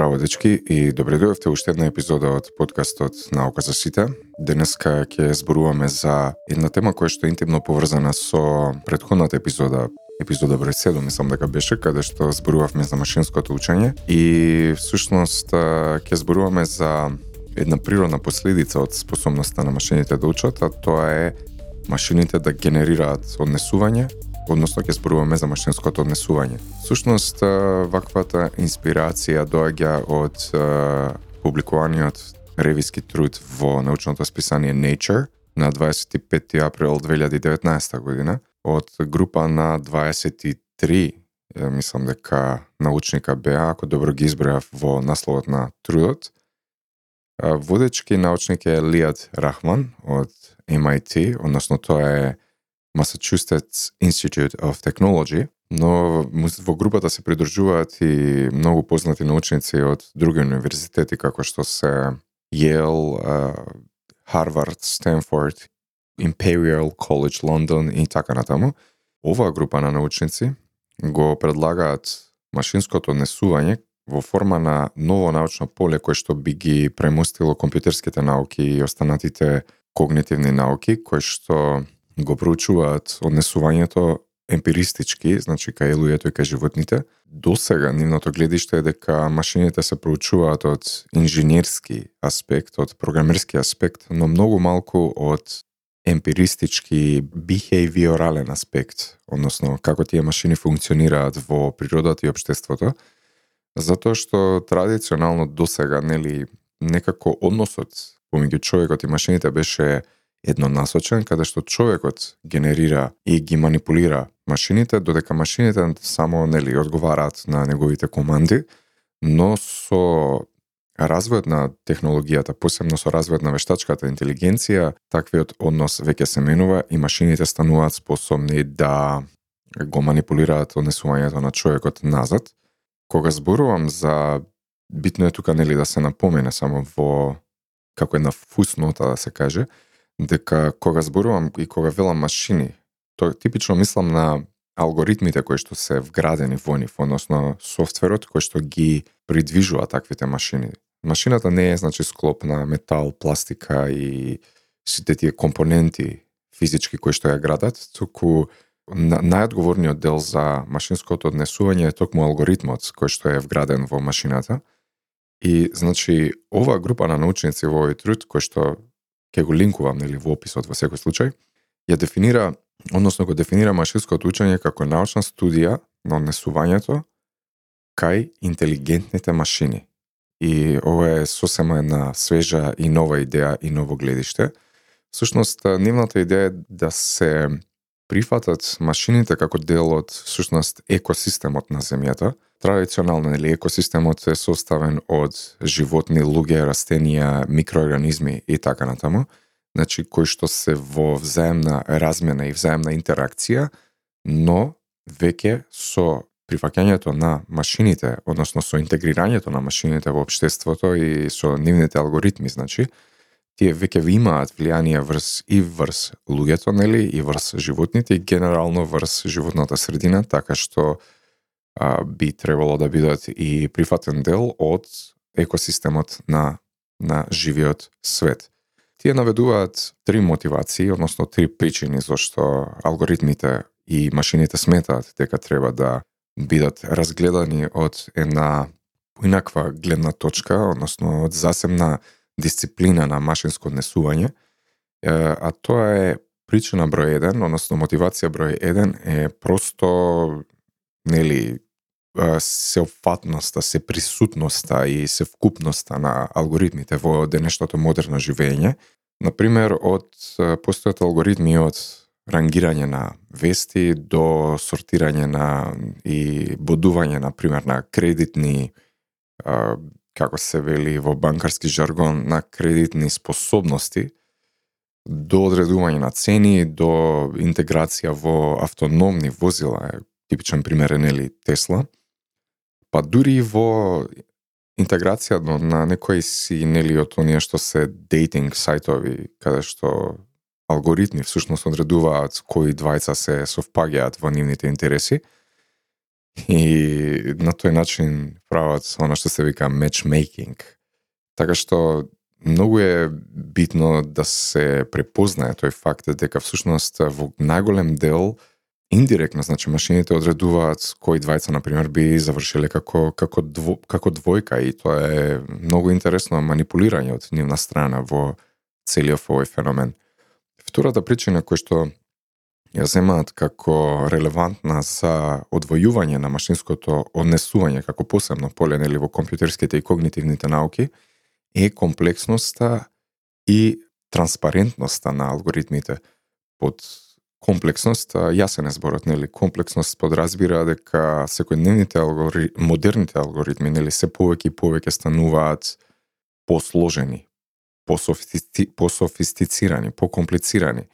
Здраво, дечки, и добре дојавте уште една епизода од подкастот Наука за сите. Денеска ќе зборуваме за една тема која што е интимно поврзана со предходната епизода, епизода број 7, мислам дека беше, каде што зборувавме за машинското учење и всушност ќе зборуваме за една природна последица од способноста на машините да учат, а тоа е машините да генерираат однесување односно ќе зборуваме за машинското однесување. Сушност, ваквата инспирација доаѓа од публикуваниот ревиски труд во научното списание Nature на 25 април 2019 година од група на 23 мислам дека научника беа, ако добро ги избрав во насловот на трудот. Водечки научник е Лијат Рахман од MIT, односно тоа е Massachusetts Institute of Technology, но во групата се придружуваат и многу познати научници од други универзитети како што се Yale, Harvard, Stanford, Imperial College London и така натаму. Оваа група на научници го предлагаат машинското однесување во форма на ново научно поле кое што би ги премостило компјутерските науки и останатите когнитивни науки, кои што го проучуваат однесувањето емпиристички, значи кај луѓето и кај животните. До сега нивното гледиште е дека машините се проучуваат од инженерски аспект, од програмерски аспект, но многу малку од емпиристички бихејвиорален аспект, односно како тие машини функционираат во природата и општеството, затоа што традиционално до сега нели некако односот помеѓу човекот и машините беше еднонасочен, каде што човекот генерира и ги манипулира машините, додека машините само нели одговараат на неговите команди, но со развојот на технологијата, посебно со развојот на вештачката интелигенција, таквиот однос веќе се менува и машините стануваат способни да го манипулираат однесувањето на човекот назад. Кога зборувам за битно е тука нели да се напомене само во како една фуснота да се каже, дека кога зборувам и кога велам машини, тоа типично мислам на алгоритмите кои што се вградени во нив, односно софтверот кој што ги придвижува таквите машини. Машината не е значи склоп на метал, пластика и сите тие компоненти физички кои што ја градат, туку најодговорниот дел за машинското однесување е токму алгоритмот кој што е вграден во машината. И значи оваа група на научници во овој труд кој што ќе го линкувам нели во описот во секој случај, ја дефинира, односно го дефинира машинското учење како научна студија на однесувањето кај интелигентните машини. И ова е сосема една свежа и нова идеја и ново гледиште. Всушност, нивната идеја е да се прифатат машините како дел од всушност екосистемот на земјата, Традиционално или екосистемот е составен од животни, луѓе, растенија, микроорганизми и така натаму, значи кои што се во взаемна размена и взаемна интеракција, но веќе со прифаќањето на машините, односно со интегрирањето на машините во општеството и со нивните алгоритми, значи, тие веќе имаат влијание врз и врз луѓето, нели, и врз животните и генерално врз животната средина, така што а, би требало да бидат и прифатен дел од екосистемот на, на живиот свет. Тие наведуваат три мотивации, односно три причини зашто алгоритмите и машините сметаат дека треба да бидат разгледани од една поинаква гледна точка, односно од засебна дисциплина на машинско однесување, а тоа е причина број 1, односно мотивација број 1 е просто нели сеопфатноста, се присутноста и се вкупноста на алгоритмите во денешното модерно живење. Например, од постојат алгоритми од рангирање на вести до сортирање на и бодување на пример на кредитни како се вели во банкарски жаргон на кредитни способности до одредување на цени, до интеграција во автономни возила, типичен пример е нели Тесла Па дури и во интеграција на некои си нели од оние што се дейтинг сајтови каде што алгоритми всушност одредуваат кои двајца се совпаѓаат во нивните интереси. и на тој начин прават она што се вика matchmaking. Така што многу е битно да се препознае тој факт дека всушност во најголем дел индиректно, значи машините одредуваат кои двајца на пример би завршиле како како дво, како двојка и тоа е многу интересно манипулирање од нивна страна во целиот овој феномен. Втората причина која што ја земаат како релевантна за одвојување на машинското однесување како посебно поле нели во компјутерските и когнитивните науки е комплексноста и транспарентноста на алгоритмите. Под комплексност, јасен е зборот, нели, комплексност подразбира дека секојдневните алгори... модерните алгоритми, нели, се повеќе и повеќе стануваат посложени, пософисти... пософистицирани, покомплицирани.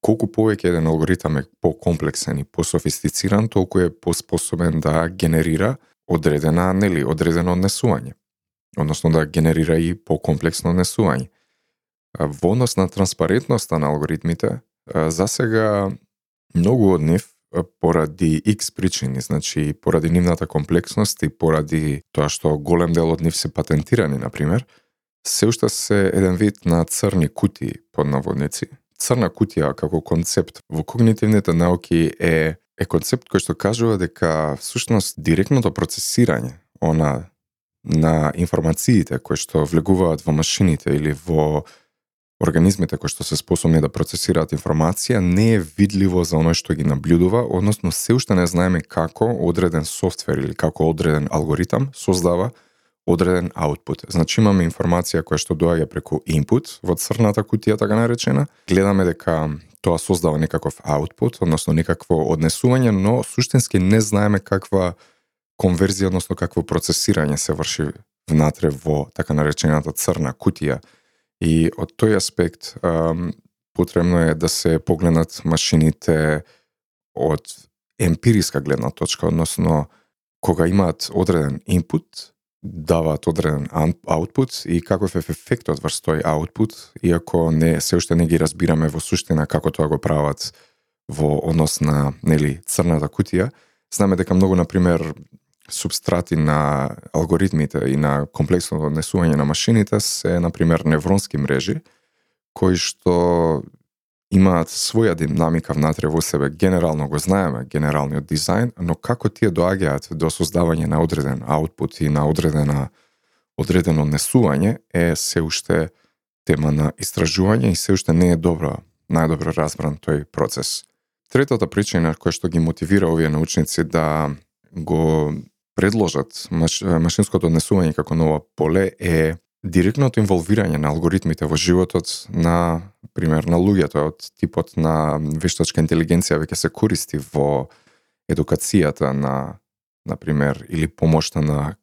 Колку повеќе еден алгоритам е покомплексен и пософистициран, толку е поспособен да генерира одредена, нели, одредено однесување односно да генерира и покомплексно однесување. Во однос на транспарентноста на алгоритмите, за сега многу од нив поради X причини, значи поради нивната комплексност и поради тоа што голем дел од нив се патентирани, на пример, се уште се еден вид на црни кутии под наводници. Црна кутија како концепт во когнитивните науки е е концепт кој што кажува дека всушност директното процесирање, она на информациите кои што влегуваат во машините или во организмите кои што се способни да процесираат информација не е видливо за оној што ги наблюдува, односно се уште не знаеме како одреден софтвер или како одреден алгоритам создава одреден аутпут. Значи имаме информација која што доаѓа преку input во црната кутија така наречена, гледаме дека тоа создава некаков аутпут, односно некакво однесување, но суштински не знаеме каква конверзија, односно какво процесирање се врши внатре во така наречената црна кутија. И од тој аспект ам, потребно е да се погледнат машините од емпириска гледна точка, односно кога имаат одреден инпут, даваат одреден аутпут и каков е ефектот врз тој аутпут, иако не се уште не ги разбираме во суштина како тоа го прават во однос на нели црната кутија, знаме дека многу на пример субстрати на алгоритмите и на комплексното однесување на машините се, на пример, невронски мрежи, кои што имаат своја динамика внатре во себе. Генерално го знаеме, генералниот дизајн, но како тие доаѓаат до создавање на одреден аутпут и на одредена одредено однесување е се уште тема на истражување и се уште не е добро, најдобро разбран тој процес. Третата причина која што ги мотивира овие научници да го предложат маш, машинското однесување како ново поле е директното инволвирање на алгоритмите во животот на, пример, на луѓето од типот на вештачка интелигенција веќе се користи во едукацијата на, на пример, или помошта на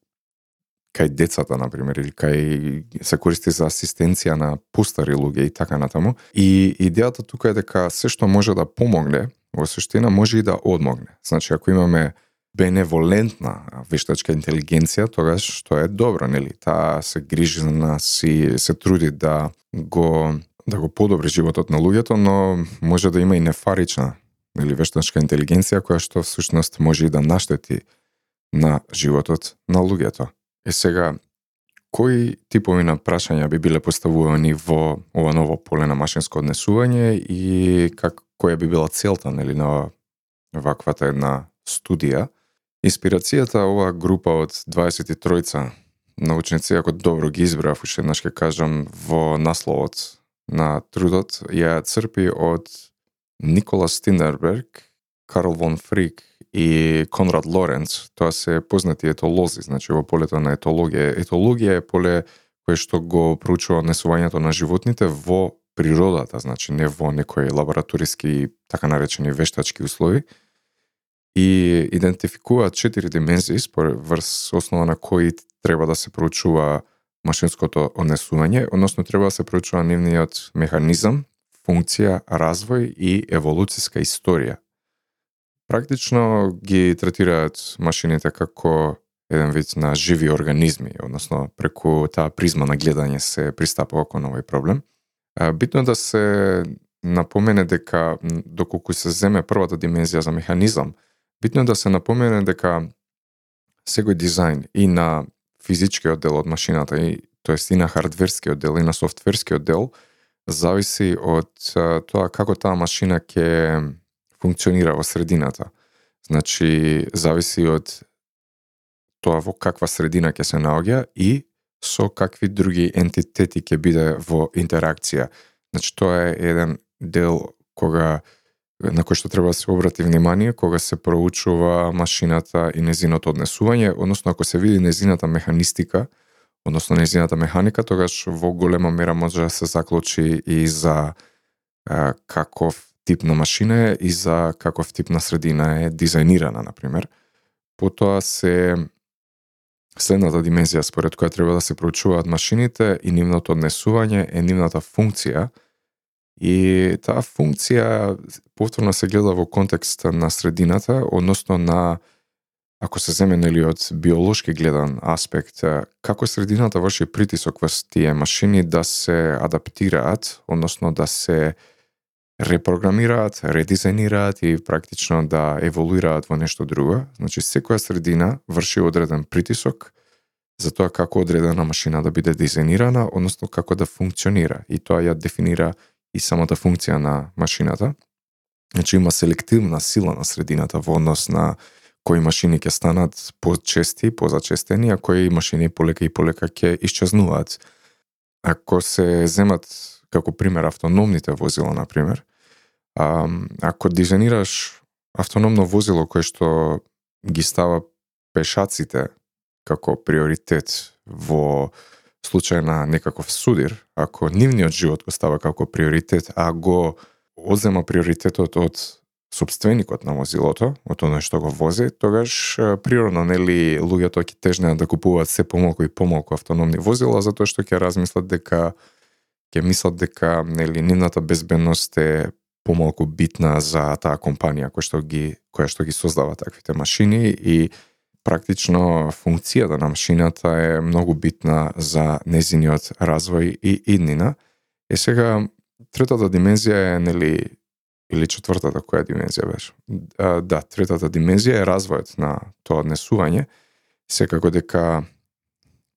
кај децата, на пример, или кај се користи за асистенција на постари луѓе и така натаму. И идејата тука е дека се што може да помогне, во суштина може и да одмогне. Значи, ако имаме беневолентна вештачка интелигенција, тогаш што е добро, нели? Таа се грижи за нас и се труди да го да го подобри животот на луѓето, но може да има и нефарична или вештачка интелигенција која што всушност може и да наштети на животот на луѓето. Е сега, кои типови на прашања би биле поставувани во ова ново поле на машинско однесување и как која би била целта нели на ваквата една студија Инспирацијата оваа група од 23 научници, ако добро ги избрав, уште еднаш ке кажам, во насловот на трудот, ја црпи од Никола Стиндерберг, Карл вон Фрик и Конрад Лоренц. Тоа се познати етолози, значи во полето на етологија. Етологија е поле кое што го проучува несувањето на животните во природата, значи не во некои лабораториски, така наречени вештачки услови, и идентификуваат четири димензии врз основа на кои треба да се проучува машинското однесување, односно треба да се проучува нивниот механизам, функција, развој и еволуцијска историја. Практично ги третираат машините како еден вид на живи организми, односно преку таа призма на гледање се пристапува кон овој проблем. Битно е да се напомене дека доколку се земе првата димензија за механизам, битно е да се напомене дека секој дизајн и на физичкиот дел од машината и тоест и на хардверскиот дел и на софтверскиот дел зависи од тоа како таа машина ќе функционира во средината. Значи, зависи од тоа во каква средина ќе се наоѓа и со какви други ентитети ќе биде во интеракција. Значи, тоа е еден дел кога на кој што треба да се обрати внимание кога се проучува машината и незиното однесување, односно ако се види незината механистика, односно незината механика, тогаш во голема мера може да се заклучи и за а, каков тип на машина е и за каков тип на средина е дизајнирана, например. Потоа се следната димензија според која треба да се проучуваат машините и нивното однесување е нивната функција, И таа функција повторно се гледа во контекст на средината, односно на ако се земе нели од биолошки гледан аспект, како средината врши притисок врз тие машини да се адаптираат, односно да се репрограмираат, редизајнираат и практично да еволуираат во нешто друго. Значи, секоја средина врши одреден притисок за тоа како одредена машина да биде дизајнирана, односно како да функционира. И тоа ја дефинира и самата функција на машината. Значи има селективна сила на средината во однос на кои машини ќе станат почести, позачестени, а кои машини полека и полека ќе исчезнуваат. Ако се земат како пример автономните возила, на пример, а, ако дизајнираш автономно возило кое што ги става пешаците како приоритет во случај на некаков судир, ако нивниот живот го става како приоритет, а го одзема приоритетот од собственикот на возилото, од оној што го вози, тогаш природно нели луѓето ќе тежнеат да купуваат се помалку и помалку автономни возила затоа што ќе размислат дека ќе мислат дека нели нивната безбедност е помалку битна за таа компанија која што ги која што ги создава таквите машини и практично функцијата на машината е многу битна за незиниот развој и иднина. Е сега, третата димензија е, нели, или четвртата која димензија беше? А, да, третата димензија е развојот на тоа однесување. Секако дека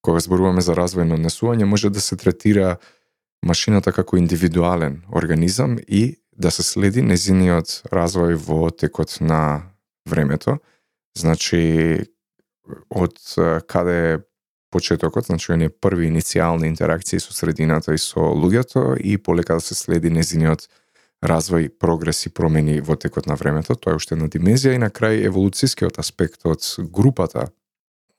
кога зборуваме за развој на однесување, може да се третира машината како индивидуален организам и да се следи незиниот развој во текот на времето. Значи, од каде почетокот, значи оние први иницијални интеракции со средината и со луѓето и полека да се следи незиниот развој, прогрес и промени во текот на времето. Тоа е уште една димензија и на крај еволуцискиот аспект од групата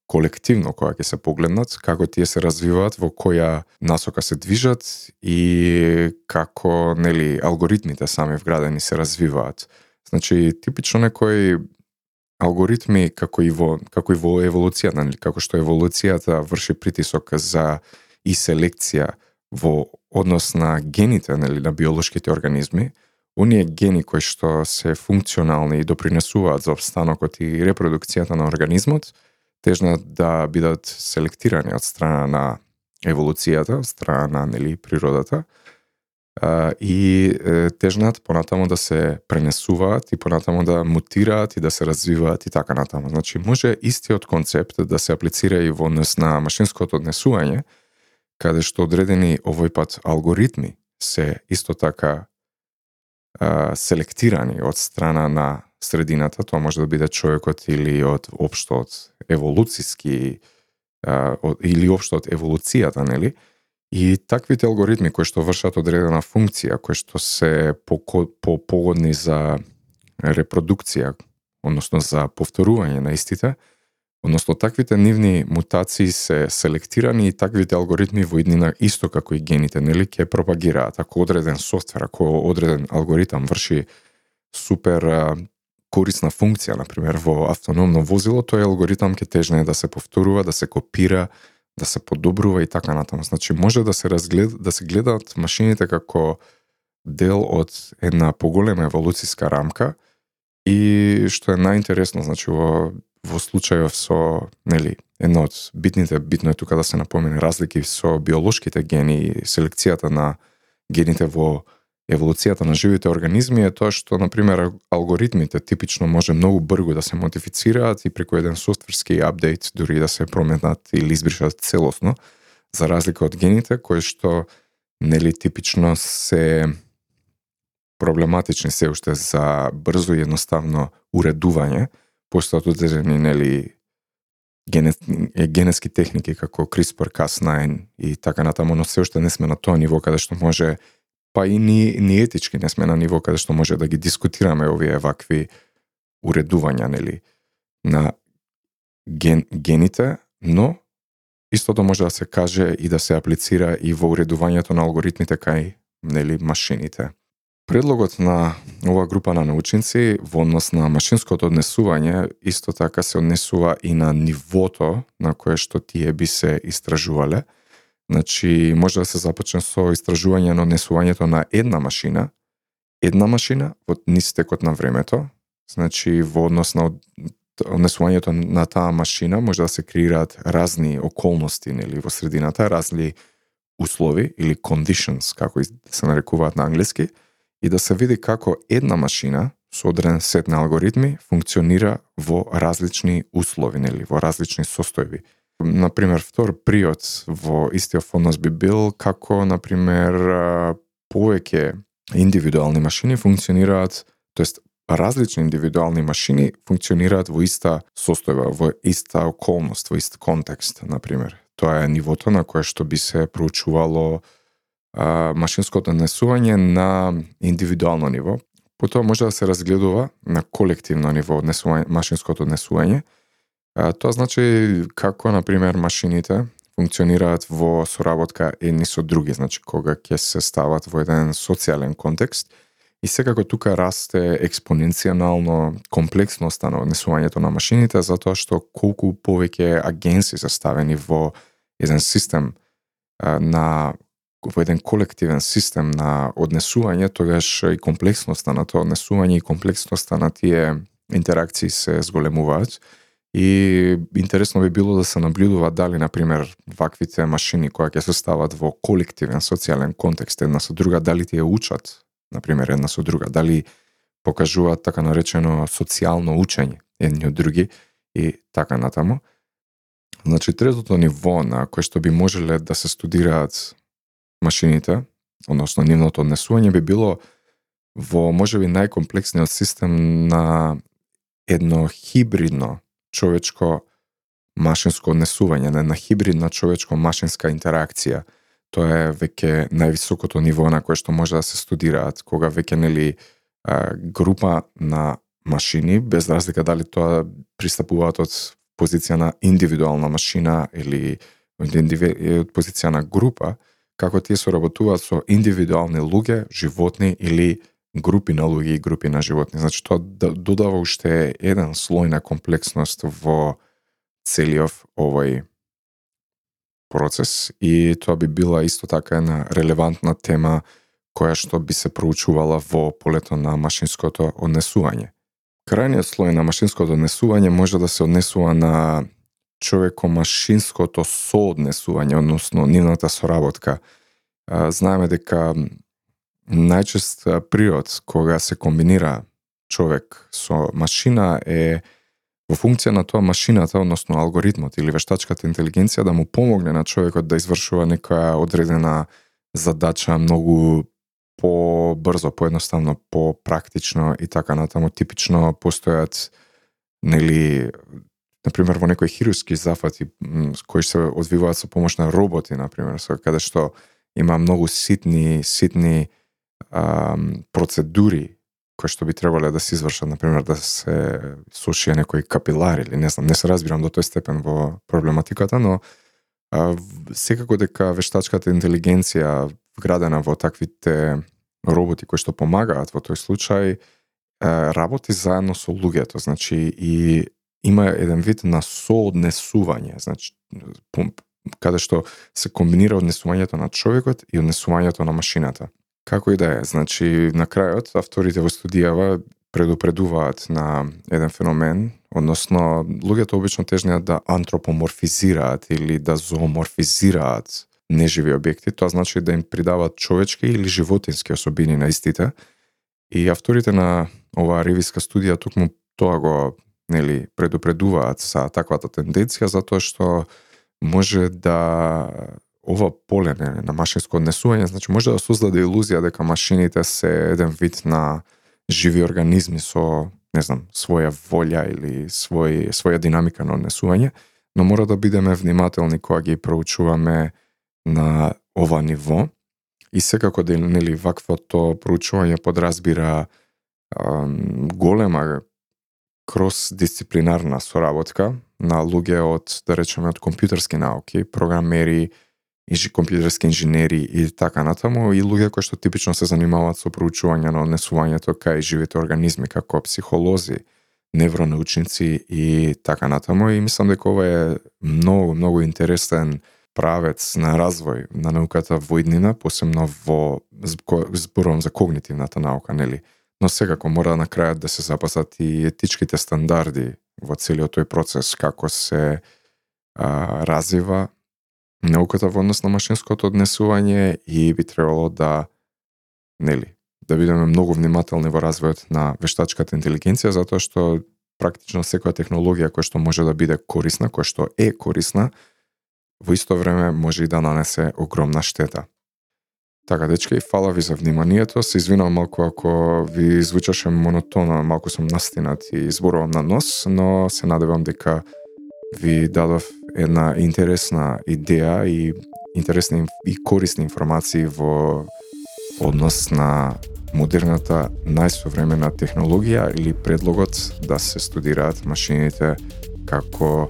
колективно која ќе се погледнат, како тие се развиваат, во која насока се движат и како нели алгоритмите сами вградени се развиваат. Значи типично некој алгоритми како и во како и во еволуцијата, нели како што еволуцијата врши притисок за и селекција во однос на гените нели на биолошките организми, оние гени кои што се функционални и допринесуваат за обстанокот и репродукцијата на организмот, тежнат да бидат селектирани од страна на еволуцијата, од страна на нели природата и тежнат понатамо да се пренесуваат и понатамо да мутираат и да се развиваат и така натаму. Значи може истиот концепт да се аплицира и во однос на машинското однесување, каде што одредени овој пат алгоритми се исто така а, селектирани од страна на средината, тоа може да биде човекот или од општо од еволуциски а, од, или општо од еволуцијата, нели? И таквите алгоритми кои што вршат одредена функција, кои што се по погодни за репродукција, односно за повторување на истите, односно таквите нивни мутации се селектирани и таквите алгоритми во иднина исто како и гените, нели, ќе пропагираат. Ако одреден софтвер, ако одреден алгоритам врши супер корисна функција, например, во автономно возило, тој алгоритам ќе тежне да се повторува, да се копира, да се подобрува и така натаму. Значи може да се разглед да се гледаат машините како дел од една поголема еволуциска рамка и што е најинтересно, значи во во случајов со, нели, едно од битните, битно е тука да се напомене разлики со биолошките гени и селекцијата на гените во еволуцијата на живите организми е тоа што, на пример, алгоритмите типично може многу брзо да се модифицираат и преку еден софтверски апдейт дури да се променат или избришат целосно, за разлика од гените кои што нели типично се проблематични се уште за брзо и едноставно уредување, постојат одредени нели генетски техники како CRISPR-Cas9 и така натаму, но се уште не сме на тоа ниво каде што може па и ни, ни етички не сме на ниво каде што може да ги дискутираме овие вакви уредувања, нели, на ген, гените, но истото може да се каже и да се аплицира и во уредувањето на алгоритмите кај нели машините. Предлогот на ова група на научници во однос на машинското однесување исто така се однесува и на нивото на кое што тие би се истражувале. Значи, може да се започне со истражување на однесувањето на една машина, една машина во нистекот на времето, значи во однос на однесувањето на таа машина може да се креираат разни околности нели во средината, разни услови или conditions како да се нарекуваат на англиски и да се види како една машина со одреден сет на алгоритми функционира во различни услови нели во различни состојби. На пример, втор приот во истиот фонос би бил како на пример повеќе индивидуални машини функционираат, тоест различни индивидуални машини функционираат во иста состојба, во иста околност, во ист контекст, на пример. Тоа е нивото на кое што би се проучувало а, машинското однесување на индивидуално ниво. Потоа може да се разгледува на колективно ниво однесување, машинското однесување. А, тоа значи како, на пример, машините функционираат во соработка едни со други, значи кога ќе се стават во еден социјален контекст – И секако тука расте експоненцијално комплексноста на однесувањето на машините, затоа што колку повеќе агенции се ставени во еден систем на во еден колективен систем на однесување, тогаш и комплексноста на тоа однесување и комплексноста на тие интеракции се зголемуваат. И интересно би било да се наблюдува дали, на пример, ваквите машини кои ќе се стават во колективен социјален контекст една со друга, дали тие учат на пример, една со друга, дали покажуваат така наречено социјално учење едни од други и така натаму. Значи, третото ниво на кое што би можеле да се студираат машините, односно нивното однесување би било во можеби најкомплексниот систем на едно хибридно човечко машинско однесување, на една хибридна човечко-машинска интеракција – тоа е веќе највисокото ниво на кое што може да се студираат, кога веќе нели група на машини, без разлика дали тоа пристапуваат од позиција на индивидуална машина или од позиција на група, како тие соработуваат со индивидуални луѓе, животни или групи на луѓе и групи на животни. Значи тоа да, додава уште еден слој на комплексност во целиот овој процес и тоа би била исто така една релевантна тема која што би се проучувала во полето на машинското однесување. Крајниот слој на машинското однесување може да се однесува на човеко-машинското сооднесување, односно нивната соработка. Знаеме дека најчест приод кога се комбинира човек со машина е во функција на тоа машината, односно алгоритмот или вештачката интелигенција да му помогне на човекот да извршува некоја одредена задача многу по-брзо, поедноставно, по-практично и така натаму. Типично постојат нели например во некои хирурски зафати кои се одвиваат со помош на роботи, например, со каде што има многу ситни ситни а, процедури кои што би требале да се извршат, например, да се сушија некој капилар или не знам, не се разбирам до тој степен во проблематиката, но а, секако дека вештачката интелигенција вградена во таквите роботи кои што помагаат во тој случај, а, работи заедно со луѓето, значи и има еден вид на сооднесување, значи каде што се комбинира однесувањето на човекот и однесувањето на машината. Како и да е, значи на крајот авторите во студијава предупредуваат на еден феномен, односно луѓето обично тежнеат да антропоморфизираат или да зооморфизираат неживи објекти, тоа значи да им придаваат човечки или животински особини на истите. И авторите на оваа ревиска студија токму тоа го нели предупредуваат за таквата тенденција затоа што може да ова поле не, на машинско однесување, значи може да создаде илузија дека машините се еден вид на живи организми со, не знам, своја волја или свој, своја динамика на однесување, но мора да бидеме внимателни кога ги проучуваме на ова ниво. И секако да нели ваквото проучување подразбира ам, голема крос-дисциплинарна соработка на луѓе од, да речеме, од компјутерски науки, програмери, инжи, компјутерски инженери и така натаму, и луѓе кои што типично се занимаваат со проучување на однесувањето кај живите организми, како психолози, невронаучници и така натаму. И мислам дека ова е многу, многу интересен правец на развој на науката во иднина, посебно во зборувам за когнитивната наука, нели? Но секако мора на крајот да се запасат и етичките стандарди во целиот тој процес, како се а, развива науката во однос на машинското однесување и би требало да нели да бидеме многу внимателни во развојот на вештачката интелигенција затоа што практично секоја технологија која што може да биде корисна, која што е корисна, во исто време може и да нанесе огромна штета. Така, дечки, фала ви за вниманието. Се извинувам малку ако ви звучаше монотоно, малку сум настинат и зборувам на нос, но се надевам дека ви дадов една интересна идеја и интересни и корисни информации во однос на модерната најсовремена технологија или предлогот да се студираат машините како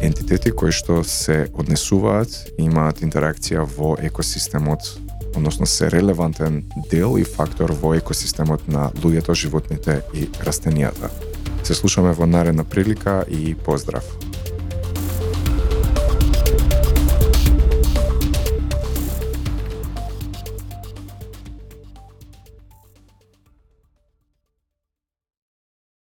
ентитети кои што се однесуваат и имаат интеракција во екосистемот односно се релевантен дел и фактор во екосистемот на луѓето, животните и растенијата. Се слушаме во наредна прилика и поздрав!